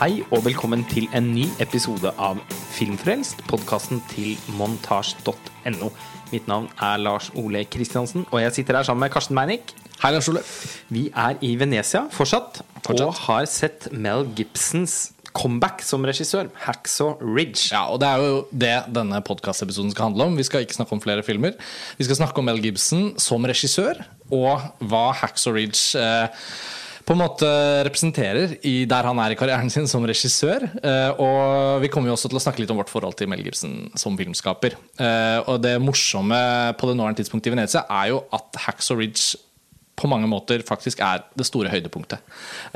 Hei og velkommen til en ny episode av Filmfrelst, podkasten til montasj.no. Mitt navn er Lars Ole Kristiansen, og jeg sitter her sammen med Karsten Meinick. Hei, Lars Ole. Vi er i Venezia fortsatt, Fortsatt. og har sett Mel Gibsons comeback som regissør, Hacksaw Ridge. Ja, og Det er jo det denne podkastepisoden skal handle om. Vi skal ikke snakke om flere filmer. Vi skal snakke om Mel Gibson som regissør, og hva Hacksaw Ridge eh, på en måte representerer i der han er i karrieren sin som regissør. Eh, og vi kommer jo også til å snakke litt om vårt forhold til Mel Gibson som filmskaper. Eh, og det morsomme på det nåværende tidspunktet i Venezia er jo at Hacksaw Ridge på mange måter faktisk er det store høydepunktet.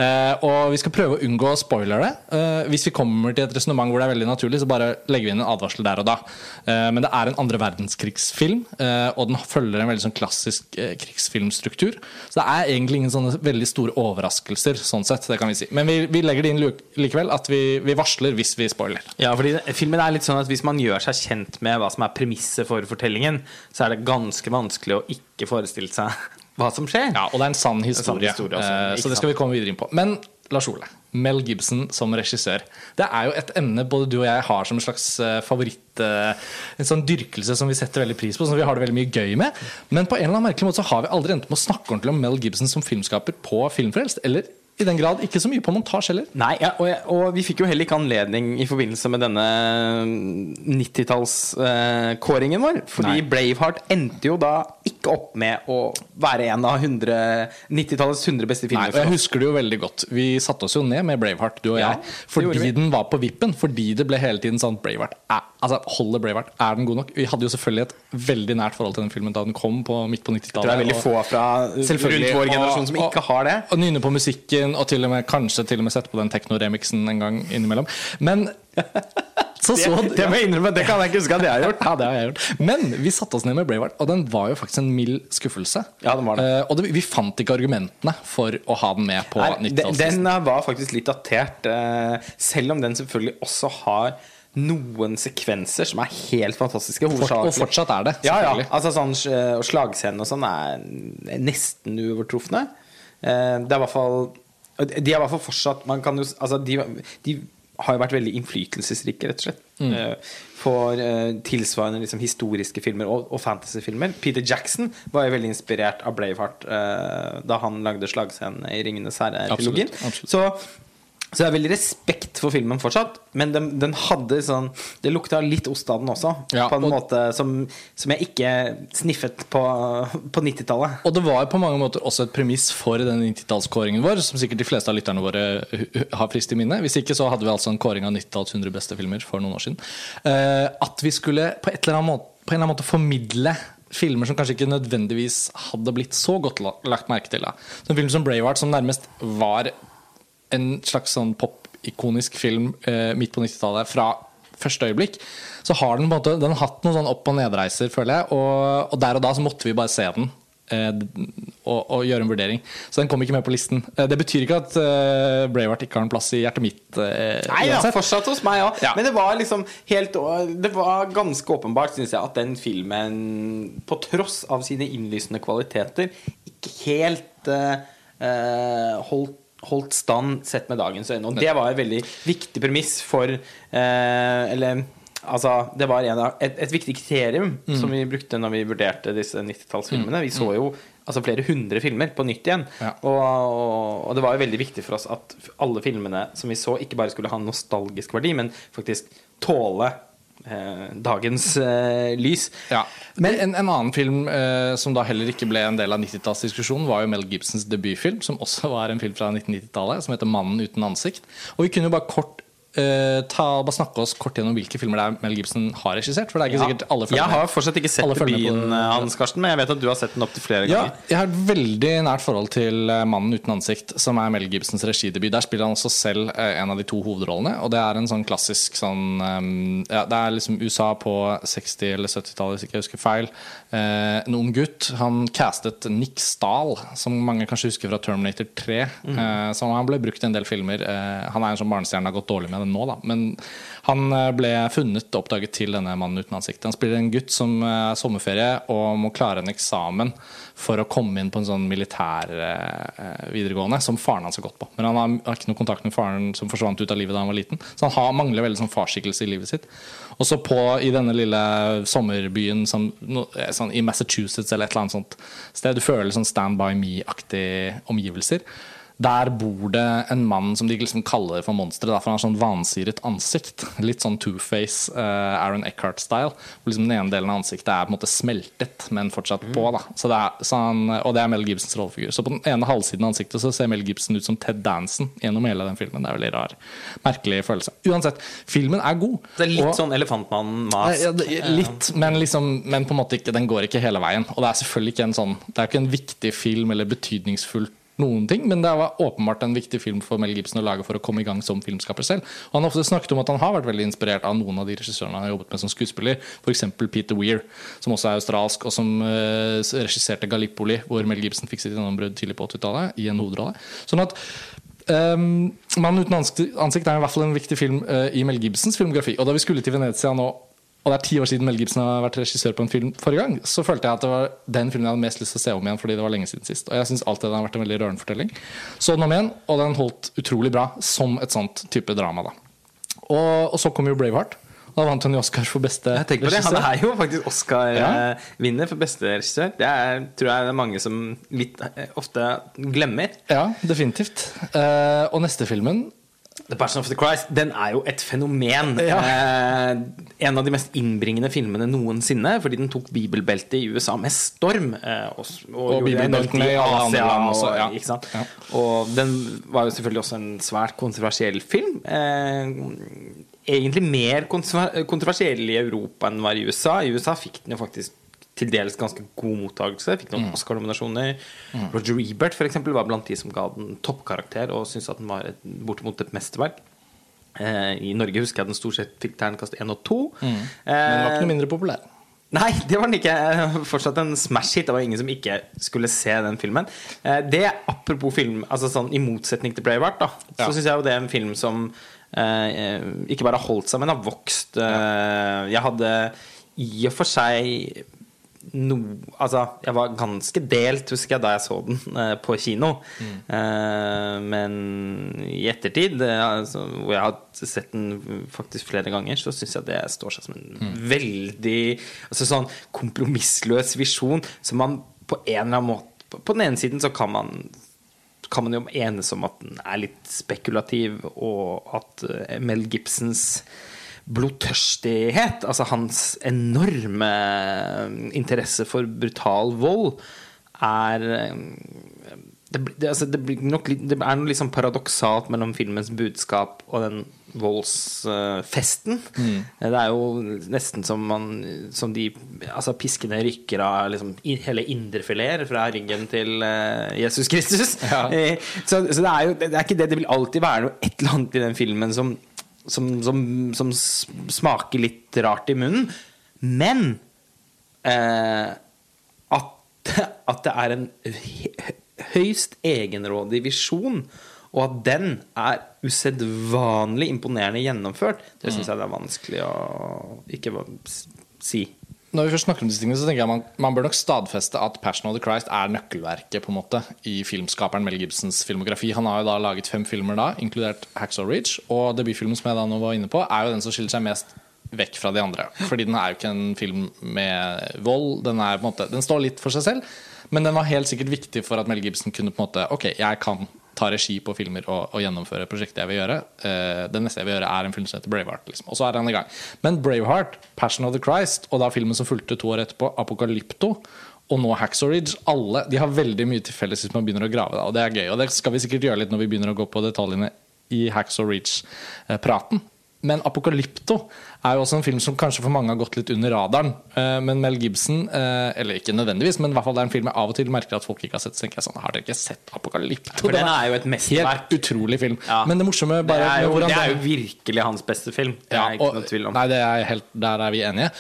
Eh, og vi skal prøve å unngå spoilere. Eh, hvis vi kommer til et resonnement hvor det er veldig naturlig, så bare legger vi inn en advarsel der og da. Eh, men det er en andre verdenskrigsfilm, og den følger en veldig sånn klassisk krigsfilmstruktur. Så det er egentlig ingen sånne veldig store overraskelser, sånn sett. Det kan vi si. Men vi, vi legger det inn likevel, at vi, vi varsler hvis vi spoiler. Ja, fordi filmen er litt sånn at Hvis man gjør seg kjent med hva som er premisset for fortellingen, så er det ganske vanskelig å ikke forestille seg hva som skjer. Ja, og det er en sann historie, historie også, eh, så det skal vi komme videre inn på. Men Lars Ole, Mel Gibson som regissør. Det er jo et emne både du og jeg har som en slags eh, favoritt eh, En sånn dyrkelse som vi setter veldig pris på, som vi har det veldig mye gøy med. Men på en eller annen merkelig måte så har vi aldri endt med å snakke ordentlig om Mel Gibson som filmskaper på Filmfrelst. Eller i den grad ikke så mye på montasje heller. Nei, ja, og, jeg, og vi fikk jo heller ikke anledning i forbindelse med denne 90-tallskåringen vår. Fordi Nei. Braveheart endte jo da ikke opp med å være en av 90-tallets 100 beste filmer. Nei, og jeg husker det jo veldig godt. Vi satte oss jo ned med Braveheart, du og Ja, jeg. Fordi den var på vippen. Fordi det ble hele tiden sånn Braveheart er, Altså, holder Braveheart? Er den god nok? Vi hadde jo selvfølgelig et veldig nært forhold til den filmen da den kom på midt på 90-tallet. Det er veldig få fra rundt vår generasjon som og- ikke har det. Og nynne på musikken, og til og med, kanskje til og med sette på den tekno-remixen en gang innimellom. Men så så Det, det må jeg innrømme, det kan jeg ikke huske at jeg har gjort. ja, det har jeg gjort. Men vi satte oss ned med Braveheart, og den var jo faktisk en mild skuffelse. Ja, den var det. Uh, og det, vi fant ikke argumentene for å ha den med på 90-tallslisten. den var faktisk litt datert, uh, selv om den selvfølgelig også har noen sekvenser som er helt fantastiske. Hovedsakelig. og fortsatt er det, Ja, ja. Altså sånn eh, og slagscenen og sånn er nesten uovertrufne. Eh, Det er i hvert fall De er i hvert fall fortsatt Man kan jo Altså, de, de har jo vært veldig innflytelsesrike, rett og slett. Mm. eh, For tilsvarende liksom, historiske filmer og, og fantasyfilmer. Peter Jackson var jo veldig inspirert av Braveheart eh, da han lagde slagscenen i 'Ringenes herre'-trilogien. Så så jeg har veldig respekt for filmen fortsatt, men den, den hadde sånn Det lukta litt ost av den også, Ja, på en og- måte som, som jeg ikke sniffet på, på 90-tallet. Og det var på mange måter også et premiss for den 90-tallskåringen vår, som sikkert de fleste av lytterne våre har frist i minne. Hvis ikke så hadde vi altså en kåring av 90-talls 100 beste filmer for noen år siden. Eh, at vi skulle på, et eller annet måte, på en eller annen måte formidle filmer som kanskje ikke nødvendigvis hadde blitt så godt lagt merke til. Da. Så En film som Braveheart, som nærmest var en slags sånn pop-ikonisk film eh, midt på 90-tallet fra første øyeblikk, så har den på en måte Den har hatt noen sånn opp- og nedreiser, føler jeg. Og, og der og da så måtte vi bare se den. eh, og, og gjøre en vurdering. Så den kom ikke med på listen. Eh, det betyr ikke at uh, Braveheart ikke har en plass i hjertet mitt. eh, Nei ja, fortsatt hos meg òg. Ja. Men det var liksom helt Det var ganske åpenbart, syns jeg, at den filmen, på tross av sine innlysende kvaliteter, ikke helt eh, eh, holdt Holdt stand sett med dagens øyne. Og det var et veldig viktig premiss for eh, Eller Altså, det var en av, et, et viktig kriterium Mm. som vi brukte når vi vurderte disse 90-tallsfilmene. Vi så jo altså flere hundre filmer på nytt igjen. Ja. Og, og, det var jo veldig viktig for oss at alle filmene som vi så, ikke bare skulle ha nostalgisk verdi, men faktisk tåle dagens eh, lys. Ja. Men en, en annen film eh, som da heller ikke ble en del av 90-tallsdiskusjonen, var jo Mel Gibsons debutfilm, som også var en film fra 1990-tallet, som heter 'Mannen uten ansikt'. Og vi kunne jo bare kort eh, ta, bare snakke oss kort gjennom hvilke filmer det er Mel Gibson har regissert. For det er ikke sikkert alle følger Jeg har fortsatt ikke sett byen, debuten eh, hans, Karsten, men jeg vet at du har sett den opptil flere Ja, ganger. jeg har et veldig nært forhold til eh, 'Mannen uten ansikt', som er Mel Gibsons regidebut. Der spiller han også selv en av de to hovedrollene, og det er en sånn klassisk sånn um, ja, Det er liksom USA på 60- eller 70-tallet, hvis ikke jeg husker feil. Eh, en ung gutt. Han castet Nick Stahl, som mange kanskje husker fra Terminator 3. Mm. Eh, så han ble brukt i en del filmer. Eh, han er en sånn barnestjerne, har gått dårlig med nå, da. Men han ble funnet og oppdaget til denne mannen uten ansikt. Han spiller en gutt som er sommerferie og må klare en eksamen for å komme inn på en sånn militær videregående som faren hans har gått på. Men han har, har ikke noe kontakt med faren som forsvant ut av livet da han var liten. Så han har, mangler veldig sånn farsskikkelse i livet sitt. Og så på i denne lille sommerbyen som, eh, sånn, i Massachusetts eller et eller annet sånt sted, du føler sånn Stand by me-aktige omgivelser. Der bor det en mann som de liksom kaller for monsteret, for han har sånn vansiret ansikt. Litt sånn Two-Face, uh, Aaron Eckhart-style. Hvor liksom Den ene delen av ansiktet er på en måte smeltet, men fortsatt på. da så det er, så han, Og det er Mel Gibsons rollefigur. Så på den ene halvsiden av ansiktet så ser Mel Gibson ut som Ted Danson gjennom hele den filmen. Det er veldig rar, merkelig følelse. Uansett, filmen er god. Det er litt og, sånn Elefantmann-mas. ja, litt, men, liksom, men på en måte ikke, den går ikke hele veien. Og det er selvfølgelig ikke en sånn Det er ikke en viktig film eller betydningsfullt noen ting, men det var åpenbart en viktig film for Mel Gibson å lage for å komme i gang som filmskaper selv. Og Han har ofte snakket om at han har vært veldig inspirert av noen av de regissørene han har jobbet med som skuespiller, f.eks. Peter Weir, som også er australsk, og som uh, regisserte Gallipoli, hvor Mel Gibson fikk sitt gjennombrudd tidlig på 80-tallet i en hovedrolle. Sånn at um, 'Mannen uten ansikt' er i hvert fall en viktig film uh, i Mel Gibsons filmografi. Og da vi skulle til Venezia nå og det er ti år siden Mel Gibson har vært regissør på en film forrige gang, så følte jeg at det var den filmen jeg hadde mest lyst til å se om igjen, fordi det var lenge siden sist. Og jeg syns alltid den har vært en veldig rørende fortelling. Så den om igjen, og den holdt utrolig bra som et sånt type drama, da. Og, og så kom jo Braveheart. Da vant han jo Oscar for beste jeg på regissør. Det. Han er jo faktisk Oscar-vinner Ja. for beste regissør. Det er, tror jeg det er mange som litt eh, ofte glemmer. Ja, definitivt. Eh, og neste filmen The Passion of the Christ Den er jo et fenomen. Ja. Eh, en av de mest innbringende filmene noensinne. Fordi den tok bibelbeltet i USA med storm. Eh, og, og, Og bibelbeltene i alle andre land også, og- ja. sant? Ja. Og den var jo selvfølgelig også en svært kontroversiell film. Eh, egentlig mer kontroversiell i Europa enn den var i USA. I USA fikk den jo faktisk til dels ganske god mottakelse. Fikk Mm. noen Oscar-nominasjoner. Roger Ebert for eksempel, var blant de som ga den toppkarakter og syntes at den var et, bortimot et mesterverk. Eh, I Norge husker jeg den stort sett fikk terningkast 1 og 2. Mm. Men den var ikke noe mindre populær. Nei, det var den ikke. Fortsatt en smash-hit. Det var ingen som ikke skulle se den filmen. Eh, Det, apropos film, altså sånn i motsetning til Braveheart, da, Ja. så syns jeg jo det er en film som eh, ikke bare har holdt seg, men har vokst. Ja. Jeg hadde i og for seg no, altså, jeg var ganske delt, husker jeg, da jeg så den eh, på kino. Eh, men i ettertid, eh, altså, hvor jeg har sett den faktisk flere ganger, så syns jeg det står seg som en veldig altså, sånn kompromissløs visjon som man på en eller annen måte På, på den ene siden så kan man kan man jo enes om at den er litt spekulativ, og at eh, Mel Gibsons blodtørstighet, altså hans enorme interesse for brutal vold, er det, blir- det, altså det, blir nok det er noe litt sånn paradoksalt mellom filmens budskap og den voldsfesten. Det er jo nesten som, man, som de altså piskene rykker av liksom, hele indrefileter fra ryggen til uh, Jesus Kristus. Ja. Eh, Så, så det er jo det er ikke det. Det vil alltid være noe et eller annet i den filmen som, som, som, som smaker litt rart i munnen. Men eh, at, at det er en høyst egenrådig visjon, og at den er usedvanlig imponerende gjennomført, det syns jeg det er vanskelig å ikke si. Når vi først snakker om disse tingene, så tenker jeg man, man bør nok stadfeste at 'Passion of the Christ' er nøkkelverket på en måte i filmskaperen Mel Gibsons filmografi. Han har jo da laget fem filmer, da, inkludert 'Hacksaw Ridge'. Og debutfilmen som jeg da nå var inne på, er jo den som skiller seg mest vekk fra de andre. Fordi den er jo ikke en film med vold. Den, er måte, den står litt for seg selv, men den var helt sikkert viktig for at Mel Gibson kunne på en måte Ok, jeg kan ta regi på filmer og, og gjennomføre prosjektet jeg vil gjøre. Uh, det neste jeg vil gjøre, er en film som heter Braveheart. Liksom. Og så er han i gang. Men Braveheart, Passion of the Christ, og da filmen som fulgte to år etterpå, Apokalypto og nå Hacksaw Ridge, alle de har veldig mye til felles hvis man begynner å grave. Og det er gøy. Og det skal vi sikkert gjøre litt når vi begynner å gå på detaljene i Hacksaw Ridge-praten. Men 'Apokalypto' er jo også en film som kanskje for mange har gått litt under radaren. Eh, Men Mel Gibson, eh, eller ikke nødvendigvis, men i hvert fall det er en film jeg av og til merker at folk ikke har sett. Så tenker jeg sånn, Har dere ikke sett 'Apokalypto'? For den er jo et Helt utrolig film. Ja. Men det morsomme Det bare er, jo, det er jo virkelig hans beste film. Det ja, er ikke og- noe tvil om. Nei, det er helt, der er vi enige.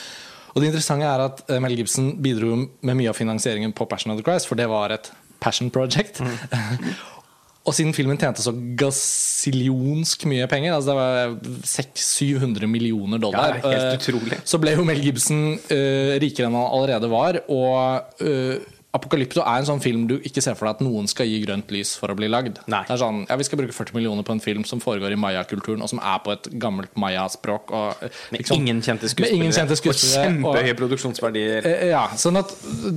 Og det interessante er at eh, Mel Gibson bidro med mye av finansieringen på Passion of the Christ, for det var et passion project. Og siden filmen tjente så gasillionsk mye penger, altså det var 600-700 millioner dollar, Ja, helt eh, utrolig. så ble jo Mel Gibson uh, rikere enn han allerede var. Og eh, Apokalypto er en sånn film du ikke ser for deg at noen skal gi grønt lys for å bli lagd. Nei. Det er sånn, ja Vi skal bruke 40 millioner på en film som foregår i mayakulturen, og som er på et gammelt mayaspråk. og, eh, Med ikke ingen kjente Med skuespillere. Og kjempehøye produksjonsverdier. Eh, Ja, sånn at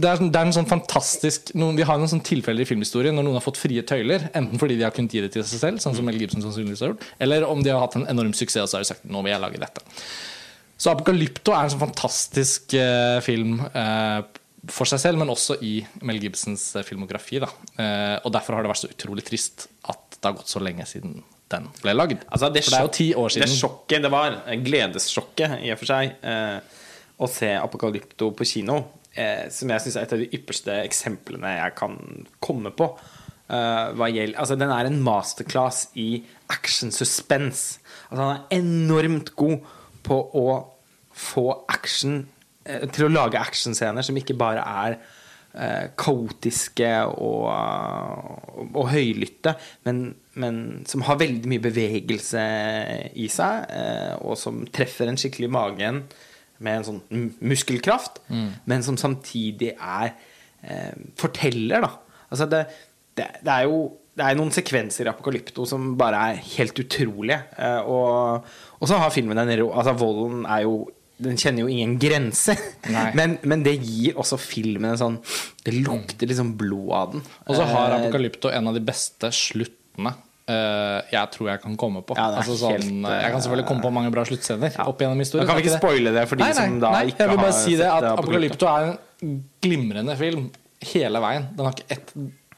det er, det er en sånn fantastisk noen, Vi har noen sånn tilfeller i filmhistorien når noen har fått frie tøyler. Enten fordi de har kunnet gi det til seg selv, sånn som Mel Gibson sannsynligvis har gjort, eller om de har hatt en enorm suksess og så har de sagt nå vil jeg lage dette. Så Apokalypto er en sånn fantastisk eh, film eh, for seg selv, men også i Mel Gibsons eh, filmografi. Da. Eh, og derfor har det vært så utrolig trist at det har gått så lenge siden den ble lagd. Altså, det, for det er jo ti år siden. Det sjokket det var, gledessjokket i og for seg, eh, å se Apokalypto på kino, eh, som jeg syns er et av de ypperste eksemplene jeg kan komme på. Uh, altså, den er en masterclass i action suspense. Altså, han er enormt god på å få action til å lage actionscener som ikke bare er eh, kaotiske og, og, høylytte, men, men som har veldig mye bevegelse i seg, eh, og som treffer en skikkelig i magen med en sånn muskelkraft, muskelkraft, men som samtidig er eh, forteller, da. Altså det, det, det er jo det er noen sekvenser i Apokalypto som bare er helt utrolige. Eh, og, og så har filmen en rå Altså, volden er jo Den kjenner jo ingen grense. Men, men det gir også filmen en sånn Det lukter liksom blod av den. Og så har Eh, Apokalypto en av de beste sluttene Uh, jeg tror jeg kan komme på. Ja, altså sånn, helt, eh, jeg kan selvfølgelig komme på mange bra sluttscener opp gjennom historien Da kan vi ikke spoile det for de nei, nei, som da nei, ikke Jeg vil bare si det at. Apokalypto er en glimrende film hele veien. Den har ikke ett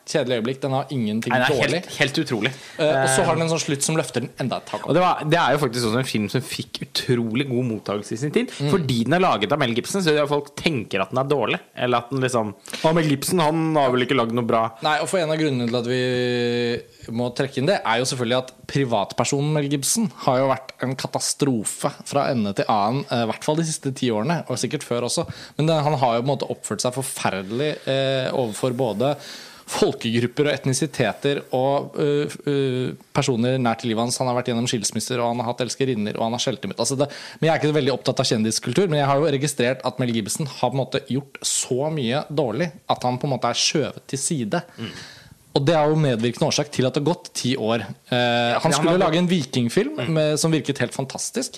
kjedelig øyeblikk. Den har ingenting Nei, det dårlig. helt, helt utrolig. Uh, og så har den en sånn slutt som løfter den enda et tak opp. det, var, det er jo faktisk også en film som fikk utrolig god mottakelse i sin tid. Fordi den er laget av Mel Gibson, så folk tenker at den er dårlig. Eller at den liksom Å, Mel Gibson han har vel ikke lagd noe bra. Nei, og for En av grunnene til at vi må trekke inn det, er jo selvfølgelig at privatpersonen Mel Gibson har jo vært en katastrofe fra ende til annen, eh, i hvert fall de siste ti årene, og sikkert før også. Men han har jo på en måte oppført seg forferdelig eh, overfor både folkegrupper og etnisiteter og uh, uh, personer nært livet hans. Han har vært gjennom skilsmisser, og han har hatt elskerinner, og han har skjelt ut. Altså det, men jeg er ikke veldig opptatt av kjendiskultur, men jeg har jo registrert at Mel Gibson har på en måte gjort så mye dårlig at han på en måte er skjøvet til side. Og det er jo medvirkende årsak til at det har gått ti år. Eh, han skulle lage en vikingfilm med, som virket helt fantastisk.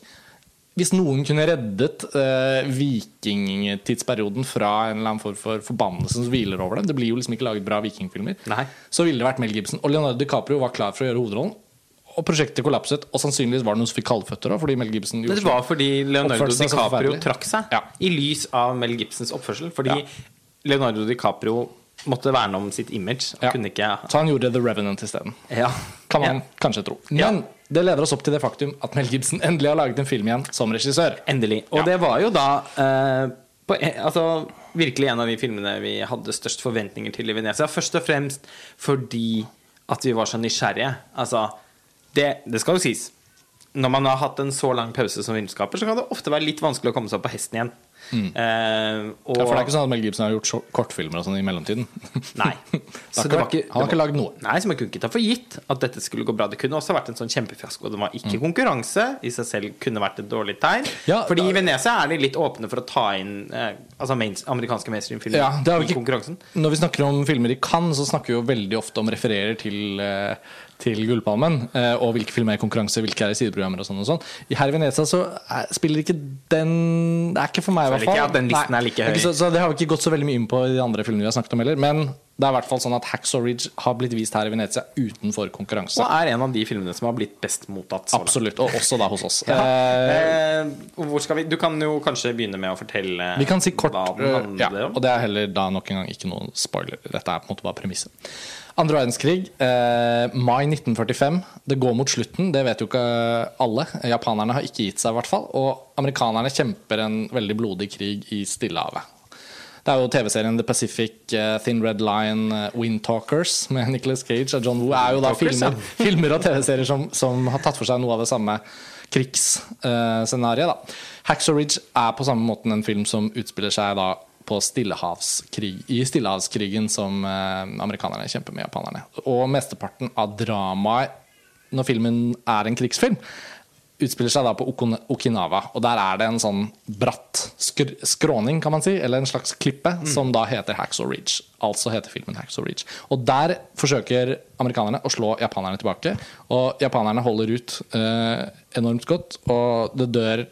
Hvis noen kunne reddet eh, vikingtidsperioden fra en eller annen form for forbannelse som hviler over dem Det blir jo liksom ikke laget bra vikingfilmer. Nei. Så ville det vært Mel Gibson. Og Leonardo DiCaprio var klar for å gjøre hovedrollen. Og prosjektet kollapset. Og sannsynligvis var det noen som fikk kaldføtter òg, fordi Mel Gibson gjorde det var fordi Leonardo DiCaprio trakk seg Ja. i lys av Mel Gibsons oppførsel. Fordi Ja. Leonardo DiCaprio måtte verne om sitt image. Ja. kunne ikke Så han gjorde The Revenant isteden. Ja. Kan man kanskje tro. Men det leder oss opp til det faktum at Mel Gibson endelig har laget en film igjen som regissør. Endelig. Og Ja. det var jo da eh, på, altså, virkelig en av de filmene vi hadde størst forventninger til i Venezia. Først og fremst fordi at vi var så nysgjerrige. Altså, det, det skal jo sies. Når man har hatt en så lang pause som filmskaper, så kan det ofte være litt vanskelig å komme seg opp på hesten igjen. Eh, og, Mm. Ja, for det er ikke sånn at Mel Gibson har gjort kortfilmer og sånn i mellomtiden. Nei. Det ikke var ikke, han har ikke lagd noe. Nei, så man kunne ikke ta for gitt at dette skulle gå bra. Det kunne også vært en sånn kjempefiasko. Det var ikke konkurranse. I seg selv kunne vært et dårlig tegn. Mm. Ja, Fordi da- i Venezia er de litt åpne for å ta inn eh, altså main, amerikanske mainstream-filmer Ja, i ikke- konkurransen. Når vi snakker om filmer i Cannes, så snakker vi jo veldig ofte om refererer til, eh, til Gullpalmen. eh, Og hvilke filmer er i konkurranse, hvilke er i sideprogrammer og sånn og sånn. I Her i Venezia så er, spiller ikke den Det er ikke for meg, i Føler ikke at den listen er like høy. Så, så det har vi ikke gått så veldig mye inn på i de andre filmene vi har snakket om heller. Men det er i hvert fall sånn at Hacksaw Ridge har blitt vist her i Venezia utenfor konkurranse. Og er en av de filmene som har blitt best mottatt. Absolutt. Og også da hos oss. Ja. Eh, Eh, hvor skal vi? Du kan jo kanskje begynne med å fortelle Vi kan si kort, hva den øh, ja, handler om. og det er heller da nok en gang ikke noen spoiler. Dette er på en måte bare premisset. Andre verdenskrig, eh, mai 1945. Det går mot slutten, det vet jo ikke alle. Japanerne har ikke gitt seg, i hvert fall. Og amerikanerne kjemper en veldig blodig krig i Stillehavet. Det er jo TV-serien The Pacific, eh, Thin Red Line, eh, Windtalkers med Nicholas Cage og John Woo er jo da filmer, filmer og TV-serier som, som har tatt for seg noe av det samme krigsscenarioet. Hacksaw Ridge er på samme måten en film som utspiller seg da i Stillehavskrigen som eh, amerikanerne kjemper med japanerne. Og mesteparten av dramaet når filmen er en krigsfilm, utspiller seg da på Okinawa. Og der er det en sånn bratt skr skråning, kan man si, eller en slags klippe, som da heter Hacksaw Ridge. Altså heter filmen Hacksaw Ridge. Og der forsøker amerikanerne å slå japanerne tilbake. Og japanerne holder ut eh, enormt godt, og det dør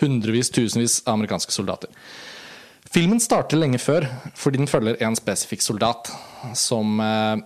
hundrevis, tusenvis av amerikanske soldater. Filmen starter lenge før, fordi den følger en spesifikk soldat som eh,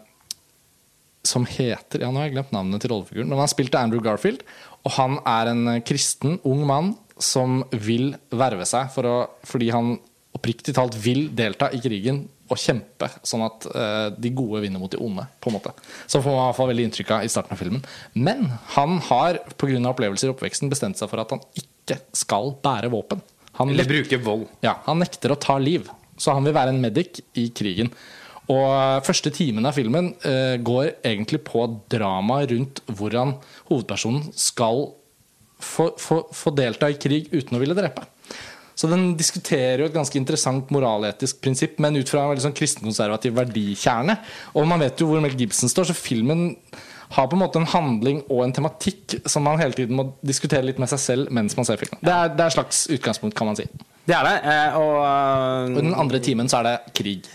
som heter Ja, nå har jeg glemt navnet til rollefiguren. Men han spilte Andrew Garfield, og han er en kristen, ung mann som vil verve seg for å, fordi han oppriktig talt vil delta i krigen og kjempe, sånn at eh, de gode vinner mot de onde. på en måte. Så får man i hvert fall veldig inntrykk av i starten av filmen. Men han har pga. opplevelser i oppveksten bestemt seg for at han ikke skal bære våpen. Han Eller bruke vold. ja, han nekter å ta liv, så han vil være en medic i krigen. Og eh, første timen av filmen eh, går egentlig på drama rundt hvordan hovedpersonen skal få, få, få delta i krig uten å ville drepe. Så den diskuterer jo et ganske interessant moraletisk prinsipp, men ut fra en veldig sånn kristenkonservativ verdikjerne. Og man vet jo hvor Mel Gibson står, så filmen har på en måte en handling og en tematikk som man hele tiden må diskutere litt med seg selv mens man ser filmen. Det er, det er et slags utgangspunkt, kan man si. Det er det. eh, Og, Og den andre timen så er det krig.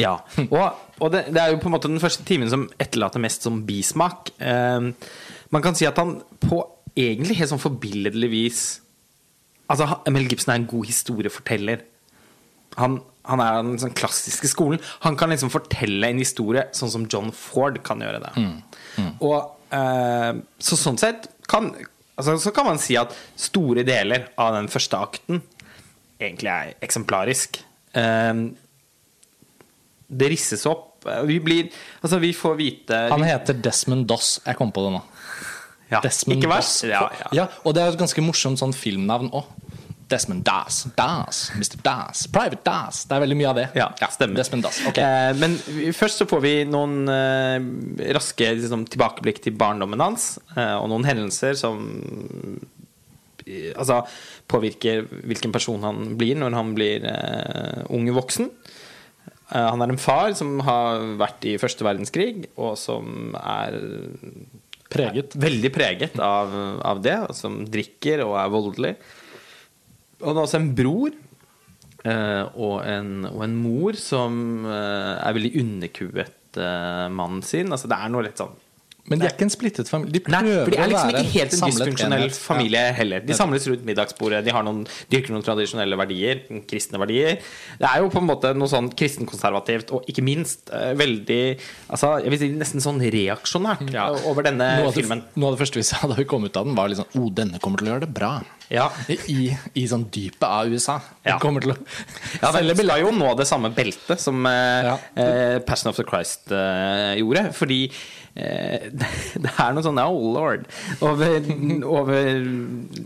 Ja. Og, og det, det er jo på en måte den første timen som etterlater mest som bismak. Eh, man kan si at han på egentlig helt sånn forbilledlig vis Altså, Mel Gibson er en god historieforteller. Han, han er den sånn klassiske skolen. Han kan liksom fortelle en historie sånn som John Ford kan gjøre det. Og eh, Så sånn sett kan, altså, så kan man si at store deler av den første akten egentlig er eksemplarisk. Eh, det risses opp. Vi blir Altså, vi får vite Han heter Desmond Doss. Jeg kom på det nå. ja, Desmond Ikke Doss. Ja, ja. Ja, og det er et ganske morsomt sånn filmnavn òg. Desmond Das. Das. Mr. Das. Private Das. Det er veldig mye av det. Ja, stemmer. Desmond Das. Okay. Eh, men først så får vi noen eh, raske liksom, tilbakeblikk til barndommen hans, eh, og noen hendelser som altså, påvirker hvilken person han blir når han blir eh, ung voksen. Eh, han er en far som har vært i første verdenskrig, og som er Preget. veldig preget av, av det, som drikker og er voldelig. Han har også en bror eh, og, en, og en mor som eh, er veldig underkuet eh, mannen sin. Altså, det er noe litt sånn Men de er ikke en splittet familie. De Nei, for de er liksom ikke helt en dysfunksjonell familie heller. De samles rundt middagsbordet, de har noen, dyrker noen tradisjonelle verdier, kristne verdier. Det er jo på en måte noe sånn kristenkonservativt, og ikke minst eh, veldig altså, Jeg vil si nesten sånn reaksjonært Ja. over denne Noe filmen. det, noe av det første vi sa da vi kom ut av den, var liksom oh, denne kommer til å gjøre det bra. Ja. I, i sånn dypet av USA. Ja. kommer til å Ja, den skal jo nå det samme beltet som eh, Ja. eh, Passion of the Christ eh, gjorde. Fordi eh, det er noe sånn Oh lord over, over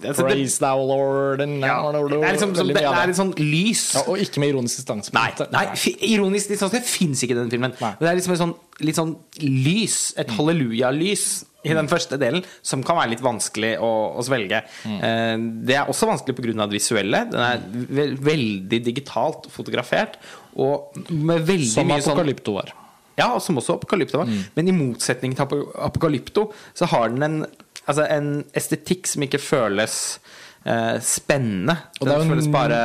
altså, Praise thou Lord and ja, det er liksom sånn, det, det er litt sånn lys. Ja, og ikke med ironisk distanse. Nei, nei ironisk distanse fins ikke i den filmen. Nei. Det er liksom et sånn, litt sånn lys, et halleluja-lys, i den første delen, som kan være litt vanskelig å, å svelge. Eh, Det er også vanskelig pga. det visuelle. Den er ve veldig digitalt fotografert, og med veldig Som mye sånn Apokalypto var. ja, som også Apokalypto var. Mm. Men i motsetning til Apokalypto, så har den en, altså en estetikk som ikke føles eh, spennende. Den føles bare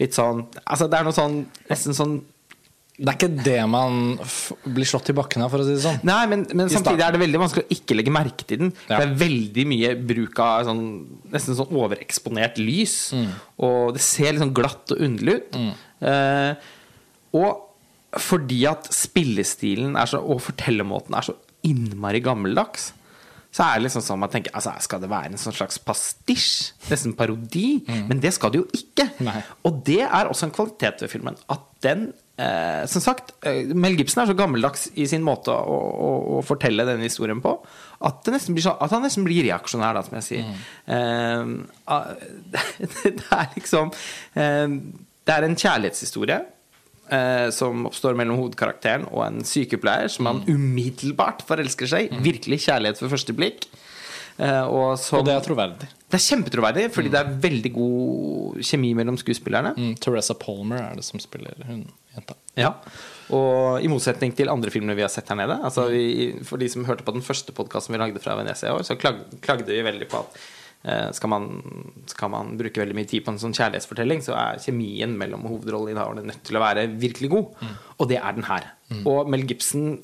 litt sånn Altså, det er noe sånn Nesten sånn Det er ikke det man blir slått i bakken av, for å si det sånn. Nei, men, men samtidig er det veldig vanskelig å ikke legge merke til den. Ja. Det er veldig mye bruk av sånn, nesten sånn overeksponert lys. Mm. Og det ser litt sånn glatt og underlig ut. Eh, og fordi at spillestilen så, og fortellermåten er så innmari gammeldags, så er det liksom sånn man tenker altså, Skal det være en sånn slags pastisj? Nesten parodi? Men det skal det jo ikke. Mm. Nei. Og det er også en kvalitet ved filmen. At den eh, Som sagt, eh, Mel Gibson er så gammeldags i sin måte å, å, å fortelle denne historien på at, så, at han nesten blir reaksjonær, da, som jeg sier. Eh, det, det er liksom eh, Det er en kjærlighetshistorie. eh, som oppstår mellom hovedkarakteren og en sykepleier som han umiddelbart forelsker seg i. Virkelig kjærlighet ved første blikk. Eh, og, som, Og det er troverdig. det er kjempetroverdig, fordi det er veldig god kjemi mellom skuespillerne. Mm, Teresa Palmer er det som spiller hun jenta. Ja. Og i motsetning til andre filmer vi har sett her nede altså vi, For de som hørte på den første podkasten vi lagde fra Venezia i år, så klagde, klagde vi veldig på at eh, skal, man, skal man bruke veldig mye tid på en sånn kjærlighetsfortelling, så er kjemien mellom hovedrolleinnehaverne nødt til å være virkelig god. Og det er den her. Og Mel Gibson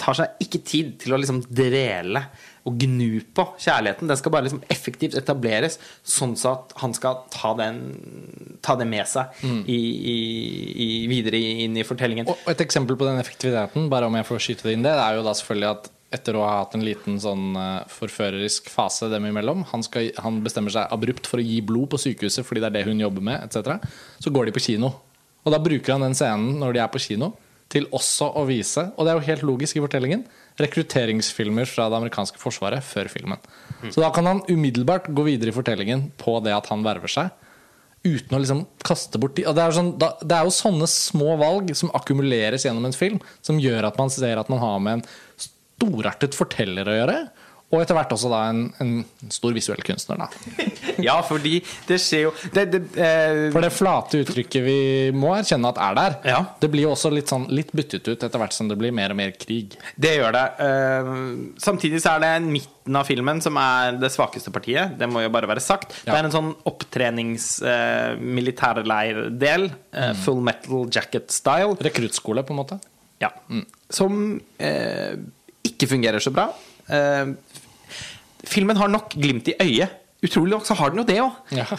tar seg ikke tid til å liksom dvele og gnu på kjærligheten. Den skal bare liksom effektivt etableres, sånn så at han skal ta, den, ta det med seg i, i, i, videre inn i fortellingen. Og et eksempel på den effektiviteten, bare om jeg får skyte det inn det, det er jo da selvfølgelig at etter å ha hatt en liten sånn eh, forførerisk fase dem imellom han, skal, han bestemmer seg abrupt for å gi blod på sykehuset fordi det er det hun jobber med, etc. Så går de på kino. Og da bruker han den scenen når de er på kino, til også å vise, og det er jo helt logisk i fortellingen, rekrutteringsfilmer fra det amerikanske forsvaret før filmen. Så da kan han umiddelbart gå videre i fortellingen på det at han verver seg. Uten å liksom kaste bort de det er, sånn, det er jo sånne små valg som akkumuleres gjennom en film, som gjør at man ser at man har med en storartet forteller å gjøre. Og etter hvert også da en, en stor visuell kunstner. Da. Ja, fordi det skjer jo det, det, eh, For det flate uttrykket vi må erkjenne at er der, Ja. det blir jo også litt, sånn, litt byttet ut etter hvert som det blir mer og mer krig. Det gjør det. Eh, samtidig så er det midten av filmen som er det svakeste partiet. Det må jo bare være sagt. Det er en sånn opptrenings-militærleirdel. eh, full metal jacket-style. Rekruttskole, på en måte. Ja. Som eh, ikke fungerer så bra. Eh, filmen har nok glimt i øyet. Utrolig nok så har den jo det òg. Ja.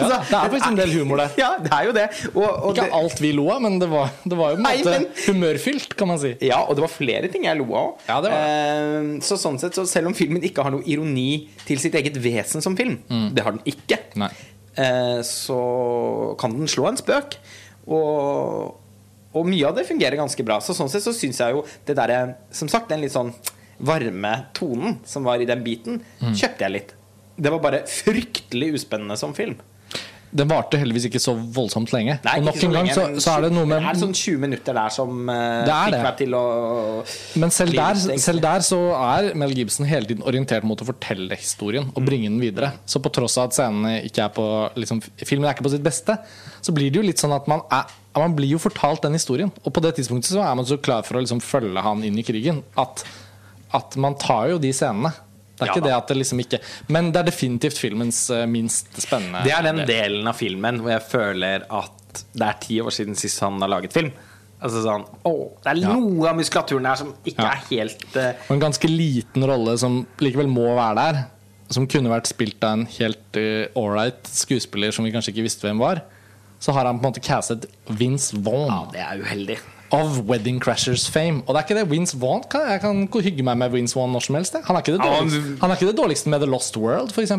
Ja, det er faktisk en del humor der. Ja, det er jo det. Og, og Ikke det alt vi lo av, men det var, det var jo en en Nei, måte men- humørfylt, kan man si. Ja, og det var flere ting jeg lo av. Ja, det Eh, så sånn sett, så selv om filmen ikke har noe ironi til sitt eget vesen som film, det har den ikke, eh, så kan den slå en spøk. Og, og mye av det fungerer ganske bra. Så sånn sett så syns jeg jo det derre Som sagt, den litt sånn varme tonen som var i den biten, kjøpte jeg litt. Det var bare fryktelig uspennende som film. Den varte heldigvis ikke så voldsomt lenge. Nei, og nok en gang så, så er det noe Det er sånn 20 minutter der som uh, fikk det. meg til å Men selv der, selv der så er Mel Gibson hele tiden orientert mot å fortelle historien og bringe den videre. Så på tross av at scenene ikke er på liksom, Filmen er ikke på sitt beste, så blir det jo litt sånn at man er man blir jo fortalt den historien. Og på det tidspunktet så er man så klar for å liksom følge han inn i krigen at, at man tar jo de scenene. Det er Ja ikke det at det liksom ikke Men det er definitivt filmens eh, minst spennende Det er den del. delen av filmen hvor jeg føler at det er ti år siden sist han har laget film. Altså sånn å, Det er Ja. noe av muskulaturen der som ikke Ja. er helt uh... Og en ganske liten rolle som likevel må være der. Som kunne vært spilt av en helt uh, ålreit skuespiller som vi kanskje ikke visste hvem var. Så har han på en måte castet Vince Vaughn Ja, det er uheldig. Av Wedding Crashers fame. Og det er ikke det Vince Vaughn kan, Jeg kan hygge meg med Vince Vaughn når som helst. Han er han- er ikke det dårligste med The Lost World, f.eks.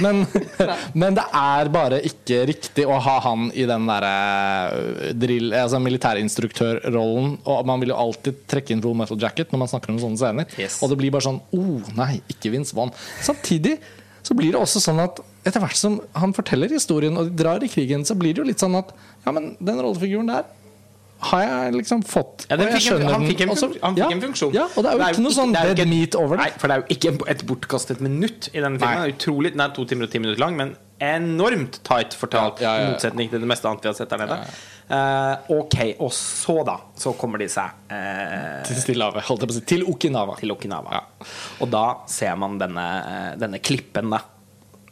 Men, men det er bare ikke riktig å ha han i den derre drill... Altså militærinstruktørrollen. Og man vil jo alltid trekke inn Full Metal Jacket når man snakker om sånne scener. Yes. Og det blir bare sånn oh, nei, ikke Vince Vaughn. Samtidig så blir det også sånn at etter hvert som han forteller historien, og de drar i krigen, så blir det jo litt sånn at ja, men den rollefiguren der har jeg liksom fått. Ja, og jeg fikk en, skjønner han fikk en, han fikk ja, en funksjon. Ja, og det er jo ikke noe sånn det er dead meat over det. Nei, for det er jo ikke et bortkastet minutt i denne filmen. Nei. Det er utrolig, Den er to timer og ti minutter lang, men enormt tight fortalt. Ja. I motsetning til det meste annet vi har sett der nede. Uh, ok, og så, da, så kommer de seg uh, Til Stillehavet, holdt jeg på å si. Til Okinawa. til Okinawa. Ja. Og da ser man denne, eh, denne klippen, da.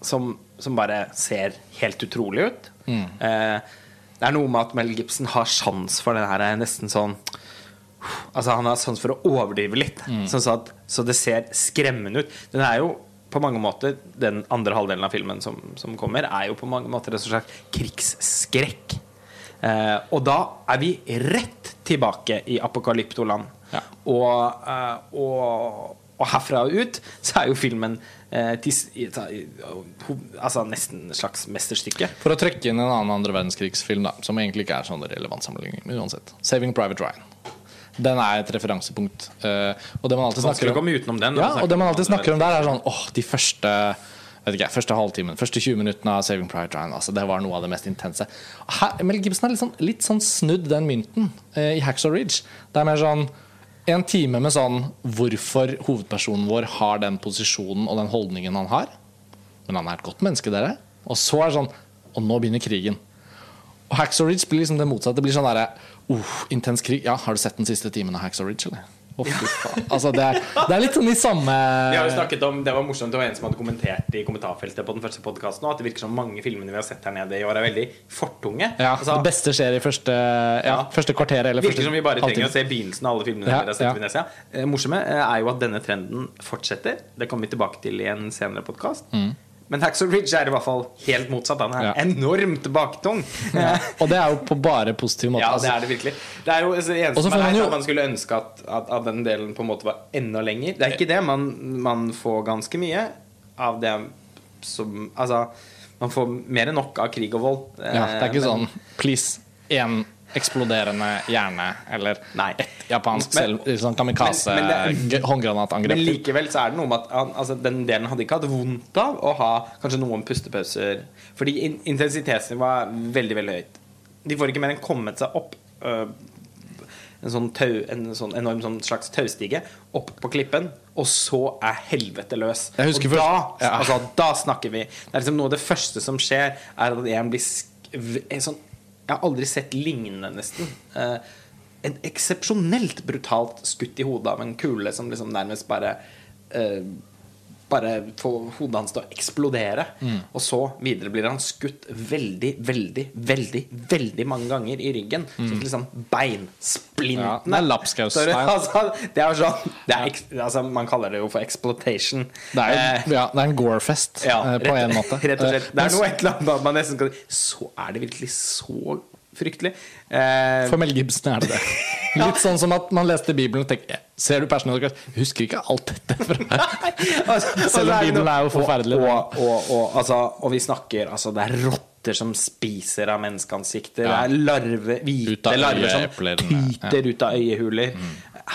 Som, som bare ser helt utrolig ut. Mm. Eh, det er noe med at Mel Gibson har sjans for det her nesten sånn Altså Han har sans for å overdrive litt, Mm. sånn så, at, så det ser skremmende ut. Den er jo på mange måter Den andre halvdelen av filmen som, som kommer, er jo på mange måter en slags krigsskrekk. Eh, og da er vi rett tilbake i apokalyptoland. Ja. Og, eh, og, og herfra og ut så er jo filmen eh, altså nesten et slags mesterstykke. For å trekke inn en annen andre verdenskrigsfilm, da, som egentlig ikke er sånn relevant sammenligning, men uansett. 'Saving Private Ryan'. Den er et referansepunkt. eh, og det man alltid snakker om, den. Ja, og det man alltid snakker om der, er sånn åh, de første vet ikke, første halvtimen, første 20 minuttene av Saving Private Ryan. Altså, det var noe av det mest intense. Her, Mel Gibson har litt sånn, litt sånn snudd den mynten eh, i Hacksaw Ridge. Det er mer sånn En time med sånn hvorfor hovedpersonen vår har den posisjonen og den holdningen han har. Men han er et godt menneske, dere. Og så er det sånn Og nå begynner krigen. Og Hacksaw Ridge blir liksom det motsatte. Det blir sånn derre uh, intens krig. Ja, har du sett den siste timen av Hacksaw Ridge, eller? Faen. Altså, det er, det er litt sånn i samme Vi har jo snakket om, Det var morsomt, det var en som hadde kommentert i kommentarfeltet på den første podkasten at det virker som mange filmene vi har sett her nede i år, er veldig fortunge. Ja, Altså, Det beste skjer i første, ja, Ja. første kvarter Eller Virker første som vi bare trenger halvtime. å se begynnelsen av alle filmene Ja, dere har sett ja. Venezia. Eh, morsomme eh, er jo at denne trenden fortsetter. Det kommer vi tilbake til i en senere podkast. Men Hacksaw Ridge er i hvert fall helt motsatt. Han er. Ja. enormt baktung. Ja. Og det er jo på bare positiv måte. Ja, altså. det er det virkelig. Det er jo altså, det eneste får er man jo- man skulle ønske at, at, at den delen på en måte var enda lenger. Det er ikke det. Man, man får ganske mye av det som Altså, man får mer enn nok av krig og vold. Ja, det er ikke men, sånn please, én eksploderende hjerne eller Nei. et japansk Men- selv, sånn kamikaze Men- men. Men likevel så er det noe med at han, altså, den delen hadde ikke hatt vondt av å ha kanskje noen pustepauser. Fordi in intensiteten var veldig, veldig høyt. De får ikke mer enn kommet seg opp øh, en sånn, tau, en sånn enorm sånn slags taustige opp på klippen, og så er helvete løs. Og da, ja. altså, da snakker vi. Det er liksom noe av det første som skjer, er at en blir en sånn Jeg har aldri sett lignende, nesten. Eh, en eksepsjonelt brutalt skutt i hodet av en kule som liksom nærmest bare eh, Bare får hodet hans til å eksplodere. Mm. Og så videre blir han skutt veldig, veldig, veldig veldig mange ganger i ryggen. Så liksom beinsplintene Mm. Ja, det er lapskaus Så det- style. altså, Det er sånn det er, altså, Man kaller det jo for exploitation. Det er, Eh, ja, det er en gore-fest ja, eh, på rett- en måte. Rett og slett. Eh, Det er noe et eller annet man nesten kan Så er det virkelig så fryktelig. Eh, For Mel Gibson er det det. Litt sånn som at man leste Bibelen og tenkte Ser du personen Jeg husker ikke alt dette fra altså, Selv om Bibelen er jo forferdelig. Og, og, og, og, altså, og vi snakker altså, Det er rotter som spiser av menneskeansikter. Ja. Det er larve, hvite larver som. Ja. Mm. tyter ut av øyehuler.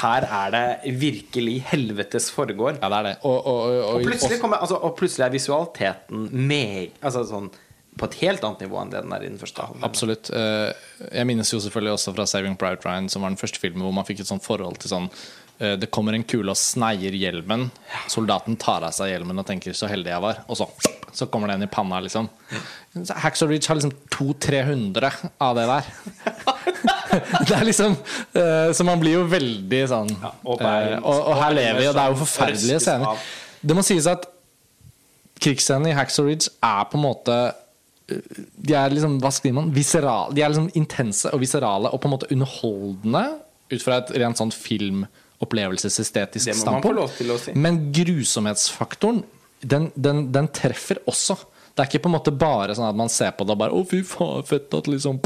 Her er det virkelig helvetes foregår. Ja, det er det. Og, og, og, Og plutselig, kommer, altså, og plutselig er visualiteten meg, altså, sånn, på et helt annet nivå enn det den er i den første halvdelen. Absolutt. Eh, Jeg minnes jo selvfølgelig også fra 'Saving Private Ryan', som var den første filmen hvor man fikk et sånt forhold til sånn eh, Det kommer en kule og sneier hjelmen. Soldaten tar av seg hjelmen og tenker 'så heldig jeg var', og så, så kommer det en i panna, liksom. Hacks Hacksaw Ridge har liksom 200-300 av det der. det er liksom eh, Så man blir jo veldig sånn Ja, og eh, og, og her lever vi, og det er jo forferdelige scener. Det må sies at krigsscenen i Hacksaw Ridge er på en måte De er liksom, hva skriver man? Viseral, de er liksom intense og viserale og på en måte underholdende ut fra et rent sånn filmopplevelsesestetisk å si. Men grusomhetsfaktoren, den, den, den treffer også. Det er ikke på en måte bare sånn at man ser på det og bare Å, fy faen, fett at liksom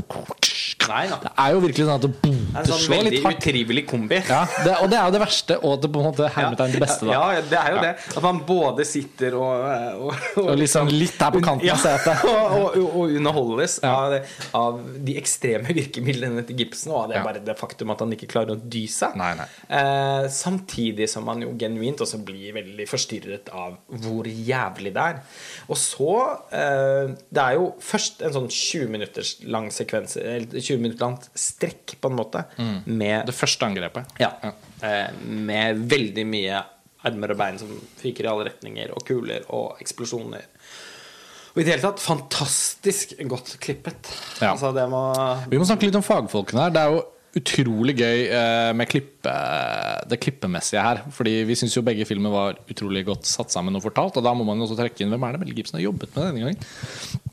Nei. Det er jo virkelig sånn at det, Det er en sånn veldig utrivelig kombi. Ja, det, og det er jo det verste, og det på en måte hermetegn det beste. Da. Ja, det er jo det. At man både sitter og Og, Og liksom litt der på kanten av setet. og, og, og underholdes av, av de ekstreme virkemidlene til Gibson, og det er bare det faktum at han ikke klarer å dy seg. Nei, nei. Eh, samtidig som han jo genuint også blir veldig forstyrret av hvor jævlig det er. Og så eh, Det er jo først en sånn 20 minutters lang sekvens, eller 20 minutter langt strekk, på en måte, med Det første angrepet. ja. Eh, med veldig mye armer og bein som fyker i alle retninger, og kuler og eksplosjoner. Og i det hele tatt fantastisk godt klippet. Ja. Altså, det må Vi må snakke litt om fagfolkene her. Det er jo utrolig gøy eh, med klippe, det klippemessige her. Fordi vi syns jo begge filmer var utrolig godt satt sammen og fortalt. Og da må man jo også trekke inn hvem er det Mel Gibson har jobbet med denne gangen.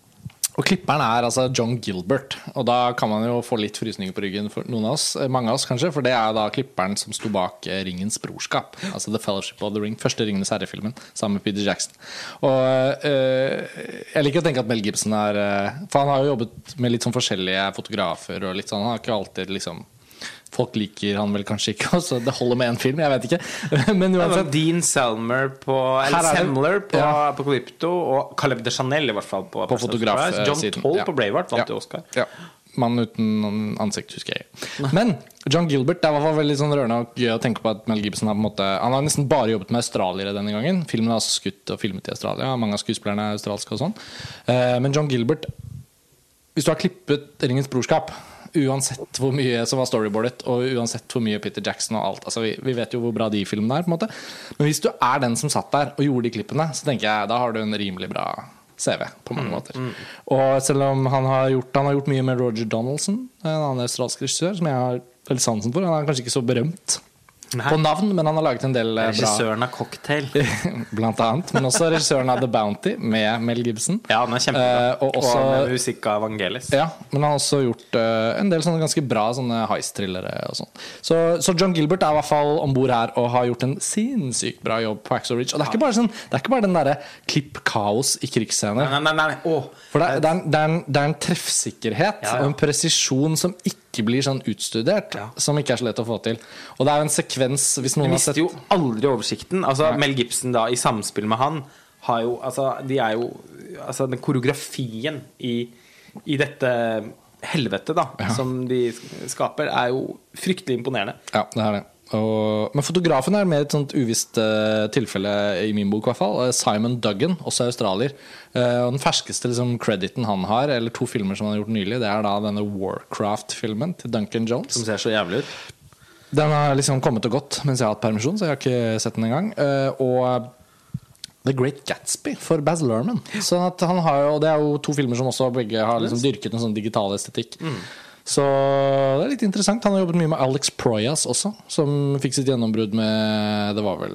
Og klipperen er altså John Gilbert. Og da kan man jo få litt frysninger på ryggen for noen av oss. eh, Mange av oss, kanskje. For det er da klipperen som sto bak eh, Ringens brorskap. Altså The Fellowship of the Ring. Første Ringenes herre-filmen sammen med Peter Jackson. Og øh, jeg liker å tenke at Mel Gibson er For han har jo jobbet med litt sånn forskjellige fotografer og litt sånn. Han har ikke alltid liksom Folk liker han vel kanskje ikke, så det holder med én film. Jeg vet ikke. Men Altså, uansett. Dean Selmer på Eller er Semler på, Ja. på og Caleb de Chanel i hvert fall på, På Person of fotograf, Surprise. eh, John. Toll Ja. på Braveheart vant Ja. Oscar. Ja. Mann uten ansikt, husker jeg. Men John Gilbert det fall veldig sånn rørende og gøy å tenke på at Mel Gibson har på en måte Han har nesten bare jobbet med australiere denne gangen. Filmen er altså skutt og filmet i Australia. Mange av skuespillerne er australske og sånn. Eh, Men John Gilbert Hvis du har klippet 'Ringens brorskap' Uansett hvor mye som var storyboardet, og uansett hvor mye Peter Jackson og alt. Altså, vi, vi vet jo hvor bra de filmene er. på en måte Men hvis du er den som satt der og gjorde de klippene, så tenker jeg da har du en rimelig bra CV på mange måter. Og selv om han har gjort Han har gjort mye med Roger Donaldson, en annen australsk regissør, som jeg har veldig sansen for. Han er kanskje ikke så berømt Nei. på navn, men han har laget en del eh, bra Regissøren av Cocktail. Blant annet. Men også regissøren av The Bounty med Mel Gibson. Ja, den er kjempebra. Eh, og også- med musikk av Vangelis. Ja, men han har også gjort eh, en del sånne ganske bra sånne heist-thrillere og sånn. Så, så John Gilbert er i hvert fall om bord her og har gjort en sinnssykt bra jobb på Axel Ridge. Og det er ikke bare, sånn, det er ikke bare den derre klipp-kaos i krigsscener. Nei, nei, nei. nei. For det det, er en, det, er en, det er en treffsikkerhet Ja, ja. og en presisjon som ikke blir sånn utstudert. Ja. Som ikke er så lett å få til. Og det er jo en sekvens Hvis Du noen har mister jo aldri oversikten. Altså, Nei. Mel Gibson da, i samspill med han har jo Altså, de er jo Altså, den koreografien i, i dette helvete da som de skaper, er jo fryktelig imponerende. Ja, det er det. Og, men fotografen er mer et sånt uvisst uh, tilfelle i min bok. i hvert fall Eh, Simon Duggan, også australier. Uh, og Den ferskeste liksom, crediten han har, eller to filmer som han har gjort nylig, det er da denne Warcraft-filmen til Duncan Jones. Som ser så jævlig ut. Den har liksom kommet og gått mens jeg har hatt permisjon, så jeg har ikke sett den engang. Uh, og The Great Gatsby for Baz Luhrmann. Sånn at han har jo, det er jo to filmer som også begge har liksom dyrket en sånn digital estetikk. Så det er litt interessant. Han har jobbet mye med Alex Proyas også, som fikk sitt gjennombrudd med Det var vel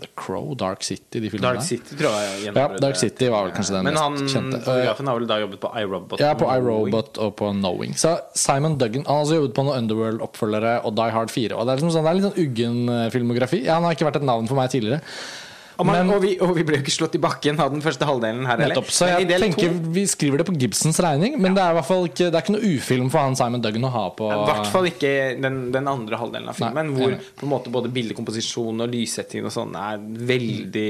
The Crow, Dark City, de filmene Dark der. City tror jeg Ja. Dark City var vel kanskje den Men han, kjente. fotografen har vel da jobbet på iRobot? Ja, på iRobot og på Knowing. Så Simon Duggan Han har også jobbet på noen Underworld-oppfølgere og Die Hard 4. Og det er, liksom sånn, det er litt sånn uggen eh, filmografi. Ja, han har ikke vært et navn for meg tidligere. Og, man, Men- og, vi, og vi ble jo ikke slått i bakken av den første halvdelen her heller. Så jeg tenker to- vi skriver det på Gibsons regning, men det er i hvert fall ikke Det er ikke noe ufilm for han Simon Duggan å ha på I hvert fall ikke den, den andre halvdelen av filmen, Nei, hvor på en måte både bildekomposisjon og lyssetting og sånn er veldig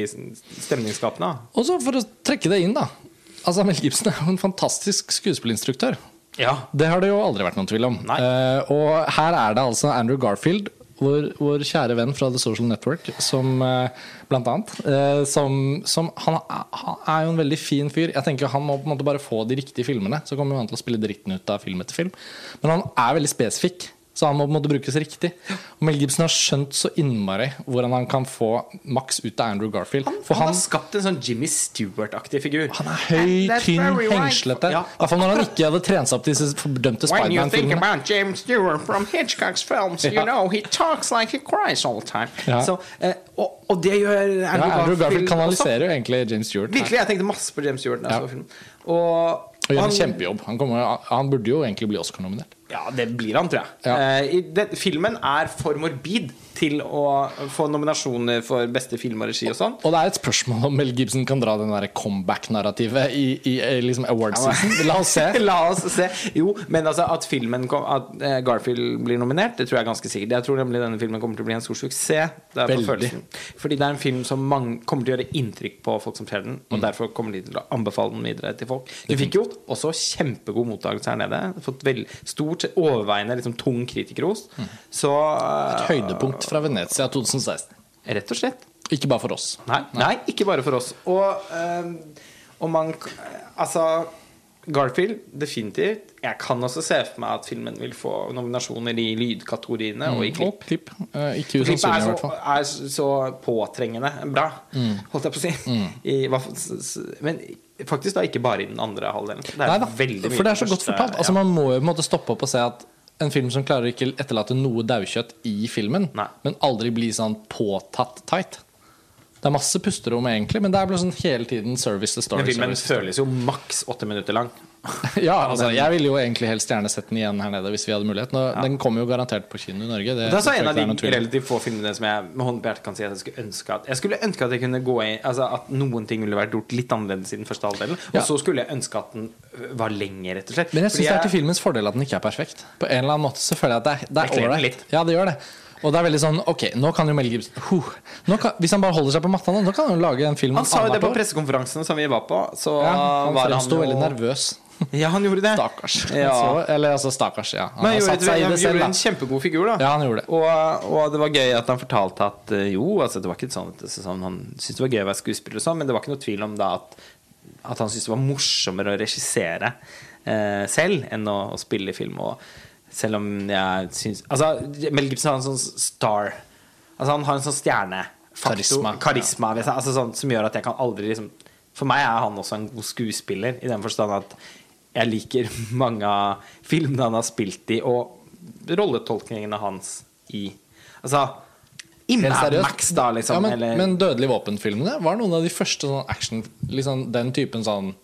stemningsskapende. Og så for å trekke det inn, da. Altså Mel Gibson er jo en fantastisk skuespillinstruktør. Ja. Det har det jo aldri vært noen tvil om. Eh, og her er det altså Andrew Garfield, vår, vår kjære venn fra The Social Network, som eh, blant annet eh, som, som han, han er jo en veldig fin fyr. Jeg tenker Han må på en måte bare få de riktige filmene, så kommer han til å spille dritten ut av film etter film. Men han er veldig spesifikk. Så han må på en måte brukes riktig. Og Mel Gibson har skjønt så innmari hvordan han kan få maks ut av Andrew Garfield. For han han, har skapt en sånn Jimmy Stewart-aktig figur. han er høy, tynn, hengslete. I Ja. hvert fall når han ikke hadde trent seg opp til disse fordømte When you think Spiderman-filmene. about James Stewart from Hitchcock's films, you know he talks like he cries all the time. Ja. Så, eh, og, og det gjør Andrew, Ja, Andrew Garfield kanaliserer jo egentlig James Stewart. Virkelig, jeg tenkte masse på James Stewart. Ja. Og, Og gjør en han- kjempejobb. Han, kommer, han burde jo egentlig bli Oscar-nominert. Ja, det blir han, tror jeg. Ja. Eh, i det, filmen er for morbid til å få nominasjoner for beste film og regi og sånn. Og det er et spørsmål om Mel Gibson kan dra den der comeback-narrativet i, i, i liksom award season. La oss se. La oss se. Jo, men altså at filmen kom, At eh, Garfield blir nominert, det tror jeg er ganske sikkert. Jeg tror nemlig denne filmen kommer til å bli en stor suksess. Det er på følelsen. Fordi det er en film som mange, kommer til å gjøre inntrykk på folk som ser den. Mm. Og derfor kommer de til å anbefale den videre til folk. Du fikk jo også kjempegod mottakelse her nede. Fått vel, stort overveiende liksom, tung kritikerros. Så Et Høydepunkt fra Venezia 2016. Rett og slett. Ikke bare for oss. Nei, nei, ikke bare for oss. Og, ehm, og man Altså, Garfield, definitivt. Jeg kan også se for meg at filmen vil få nominasjoner i lydkategoriene og i klipp. Og klipp. Eh, Ikke i er så, er så påtrengende bra, holdt jeg på å si. I, s- s- men faktisk da ikke bare i den andre halvdelen. Det er Nei da, veldig mye for det er så godt fortalt. Altså ja. Man må jo på en måte stoppe opp og se at en film som klarer ikke etterlate noe daukjøtt i filmen, Nei. men aldri bli sånn påtatt tight. Det er masse pusterom, egentlig, men det er sånn hele tiden service the story. Men filmen føles jo maks åtte minutter lang. Ja, altså, jeg ville jo egentlig helst gjerne sett den igjen her nede hvis vi hadde mulighet. Nå, Den kommer jo garantert på kino i Norge. Det, Det er så en av de relativt få filmene som jeg med hånden på hjertet kan si at jeg skulle ønske at Jeg skulle ønske at jeg kunne gå i Altså at noen ting ville vært gjort litt annerledes i den første halvdelen. Og Ja. så skulle jeg ønske at den øh, var lenger, rett og slett. Men jeg syns det er til filmens fordel at den ikke er perfekt. På en eller annen måte så føler jeg at det det Det er ålreit. Ja, det gjør det. Og det er veldig sånn Ok, nå kan jo Mel Gibson huh, nå kan, Hvis han bare holder seg på matta nå, nå kan han jo lage en film Han sa jo det på pressekonferansen som vi var på. Så Ja, han var fremsto jo- veldig nervøs. Ja, han gjorde det. Stakkars. Ja. Så, eller altså, stakkars, ja. Han Men han gjorde, i han gjorde en kjempegod figur, da. Ja, han gjorde det. Og, og det var gøy at han fortalte at eh, jo, altså det var ikke sånn at det, sånn, han syntes det var gøy å være skuespiller, og sånn, men det var ikke noe tvil om da at, at han syntes det var morsommere å regissere eh, selv enn å, å spille i film. Og selv om jeg syns Altså, Mel Gibson har en sånn star Altså, han har en sånn stjerne Karisma, karisma ja. altså sånn, som gjør at jeg kan aldri liksom For meg er han også en god skuespiller, i den forstand at jeg liker mange av filmene han har spilt i, og rolletolkningene hans i Altså I. Max, da, liksom. ja, men, eller, men Dødelig våpen-filmene var noen av de første sånn action liksom Den typen sånn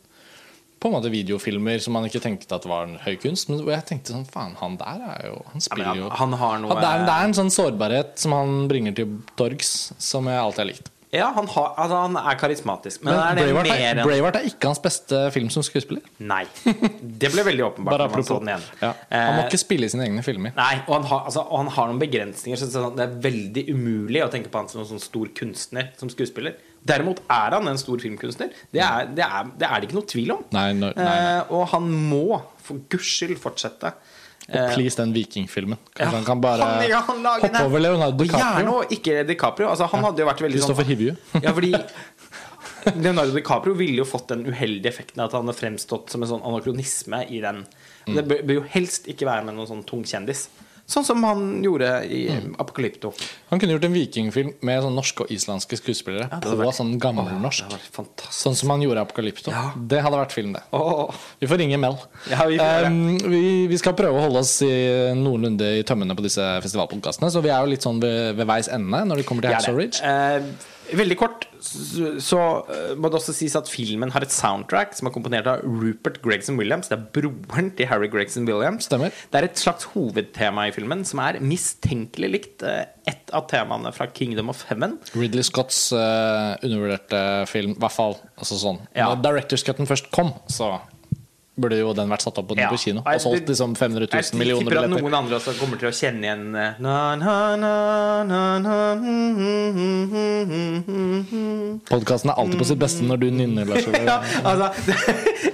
På en måte videofilmer som man ikke tenkte at var en høy kunst. Men hvor jeg tenkte sånn Faen, han der er jo Han spiller jo jo han, han har noe det, er, det er en sånn sårbarhet som han bringer til torgs, som jeg alltid har likt. Ja, han, har, altså, han er karismatisk. Men, Men er Braveheart er, enn Braveheart er ikke hans beste film som skuespiller. Nei. Det ble veldig åpenbart igjen. Ja. Han må Eh, ikke spille i sine egne filmer. Nei, og han har, altså, og han har noen begrensninger. Så sånn, det er veldig umulig å tenke på han som en sånn stor kunstner som skuespiller. Derimot er han en stor filmkunstner. Det er det, er, det, er det ikke noe tvil om. Nei, nei, nei. Eh, og han må for guds skyld fortsette. Og please, den vikingfilmen. Kanskje Ja, han kan bare han- ja, han hoppe den. over Leonardo DiCaprio? gjerne og ikke DiCaprio. Altså, han hadde jo vært veldig sånn Hivju. Ja, fordi Leonardo DiCaprio ville jo fått den uheldige effekten at han hadde fremstått som en sånn anakronisme i den. Mm. Det bør jo helst ikke være med noen sånn tung kjendis. Sånn som han gjorde i Mm. Apokalypto. Han kunne gjort en vikingfilm med sånn norske og islandske skuespillere ja, på vært- sånn gammelnorsk. hadde. Sånn som han gjorde i Apokalypto. Ja. Det hadde vært film, det. Oh. Vi får ringe Mel. Ja, vi får. Um, vi, vi skal prøve å holde oss i noenlunde i tømmene på disse festivalpodkastene, så vi er jo litt sånn ved, ved veis ende når det kommer til Hacksaw. Ridge. Eh, veldig kort så, eh, må det også sies at filmen har et soundtrack som er komponert av Rupert Gregson Williams. Det er broren til Harry Gregson Williams. Stemmer. Det er et slags hovedtema i filmen som er mistenkelig likt ett et av temaene fra Kingdom of Heaven. Ridley Scotts uh, undervurderte film, i hvert fall. Altså sånn. Ja. Når Directors Cutten først kom, så burde jo den vært satt opp på, Ja. på kino. Og solgt liksom 500 Jeg 000 millioner tipper at noen andre også kommer til å kjenne igjen eh, mm, mm, mm, mm, mm, mm. Podkasten er alltid på sitt beste når du nynner, Lars Ole. ja, altså, det,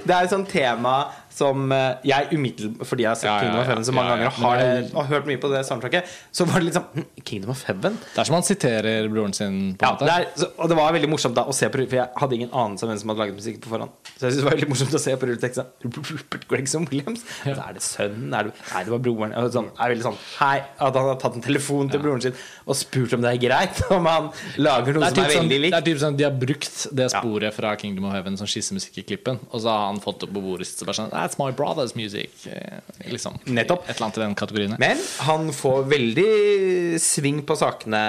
det er et sånt tema som eh, jeg umiddelbart Fordi jeg har sett Ja, ja, Kingdom of. Heaven så mange Ja, ja. ganger og har, det- og hørt mye på det soundtracket, så var det liksom hm, Kingdom of Heaven? Det er som han siterer broren sin. Ja, det er, så, og det var veldig morsomt da å se på For jeg hadde ingen anelse om hvem som hadde laget musikk på forhånd. Så jeg synes det var veldig morsomt å se på rulleteksten. Rupert Gregson Williams. Ja. er det sønnen? Er det, nei, det var broren. Sånn, er veldig sånn Hei, At han har tatt en telefon til broren sin og spurt om det er greit om han lager noe er, som er veldig sånn, veldig det er typ sånn De har brukt det sporet fra Kingdom of Heaven som skissemusikk i klippen, og så har han fått det på bordet bare sånn That's my brother's music. Eh, Liksom. Nettopp. Et eller annet i den kategorien. Men han får veldig sving på sakene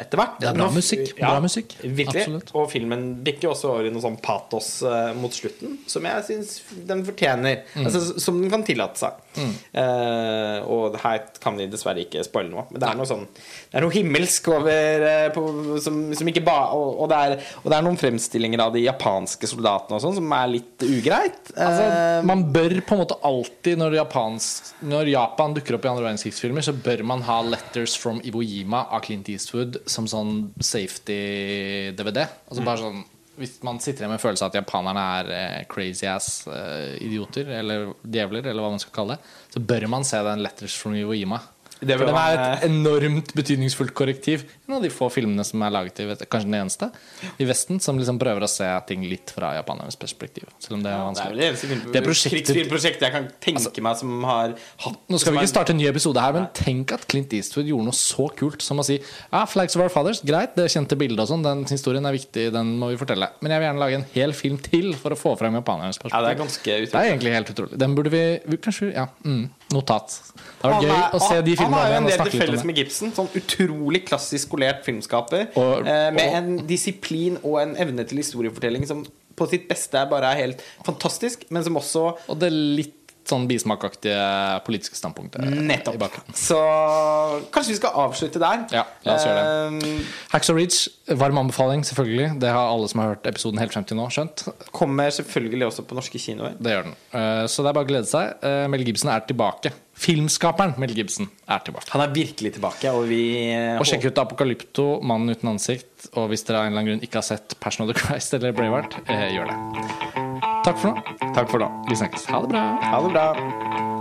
etter hvert. Det er bra musikk. Bra musikk. Virkelig. Absolutt. Og filmen bikker også over i noe sånn patos eh, mot slutten, som jeg syns den fortjener. Mm. Altså, som den kan tillate seg. Eh, og her kan vi dessverre ikke spoile noe. Men det er noe sånn Det er noe himmelsk over uh, på, som, som ikke ba, og, og, det er, og det er noen fremstillinger av de japanske soldatene og sånn som er litt ugreit. Altså, Eh, man bør på en måte alltid, når, Japans, når Japan dukker opp i andre verdenskrigsfilmer, så bør man ha 'Letters from Iwo Jima' av Clint Eastwood som sånn safety-DVD. Altså bare sånn Hvis man sitter igjen med en følelse av at japanerne er eh, crazy ass eh, idioter, eller djevler, eller hva man skal kalle det, så bør man se den 'Letters from Iwo Jima'. Det For den er et enormt betydningsfullt korrektiv. En av de få filmene som er laget i kanskje den eneste i Vesten, som liksom prøver å se ting litt fra japanernes perspektiv. Selv om det er Det er vanskelig. vel det film- Det krigsfilmprosjektet jeg kan tenke meg som har hatt Nå skal vi er- ikke starte en ny episode her, men tenk at Clint Eastwood gjorde noe så kult som å si Ja, Flags of Our Fathers, greit, det kjente bildet og sånn, den historien er viktig, den må vi fortelle. Men jeg vil gjerne lage en hel film til for å få frem japanernes Ja, perspektiv. det er Det er egentlig helt utrolig. Den burde vi, vi Kanskje Ja, mm, notat. Det var gøy er- å se de filmene Han har jo en del til felles med Gibson. Sånn utrolig klassisk skolert filmskaper. Og- eh, med og- en disiplin og en evne til historiefortelling som på sitt beste bare er helt fantastisk, men som også Og det litt sånn bismakaktige politiske standpunkter. Nettopp. Så kanskje vi skal avslutte der. Ja, la oss gjøre det. Hacks of Reach, varm anbefaling, selvfølgelig. Det har alle som har hørt episoden helt frem til nå, skjønt. kommer selvfølgelig også på norske kinoer. Det gjør den. Eh, Så det er bare å glede seg. Eh, Mel Gibson er tilbake. Filmskaperen Mel Gibson er tilbake. Han er virkelig tilbake, og vi eh, Og sjekk ut Apokalypto, Mannen uten ansikt. Og hvis dere av en eller annen grunn ikke har sett Passion of the Christ eller Braveheart, eh, gjør det. Takk for nå. Takk for nå. Vi snakkes. Ha det bra. Ha det bra.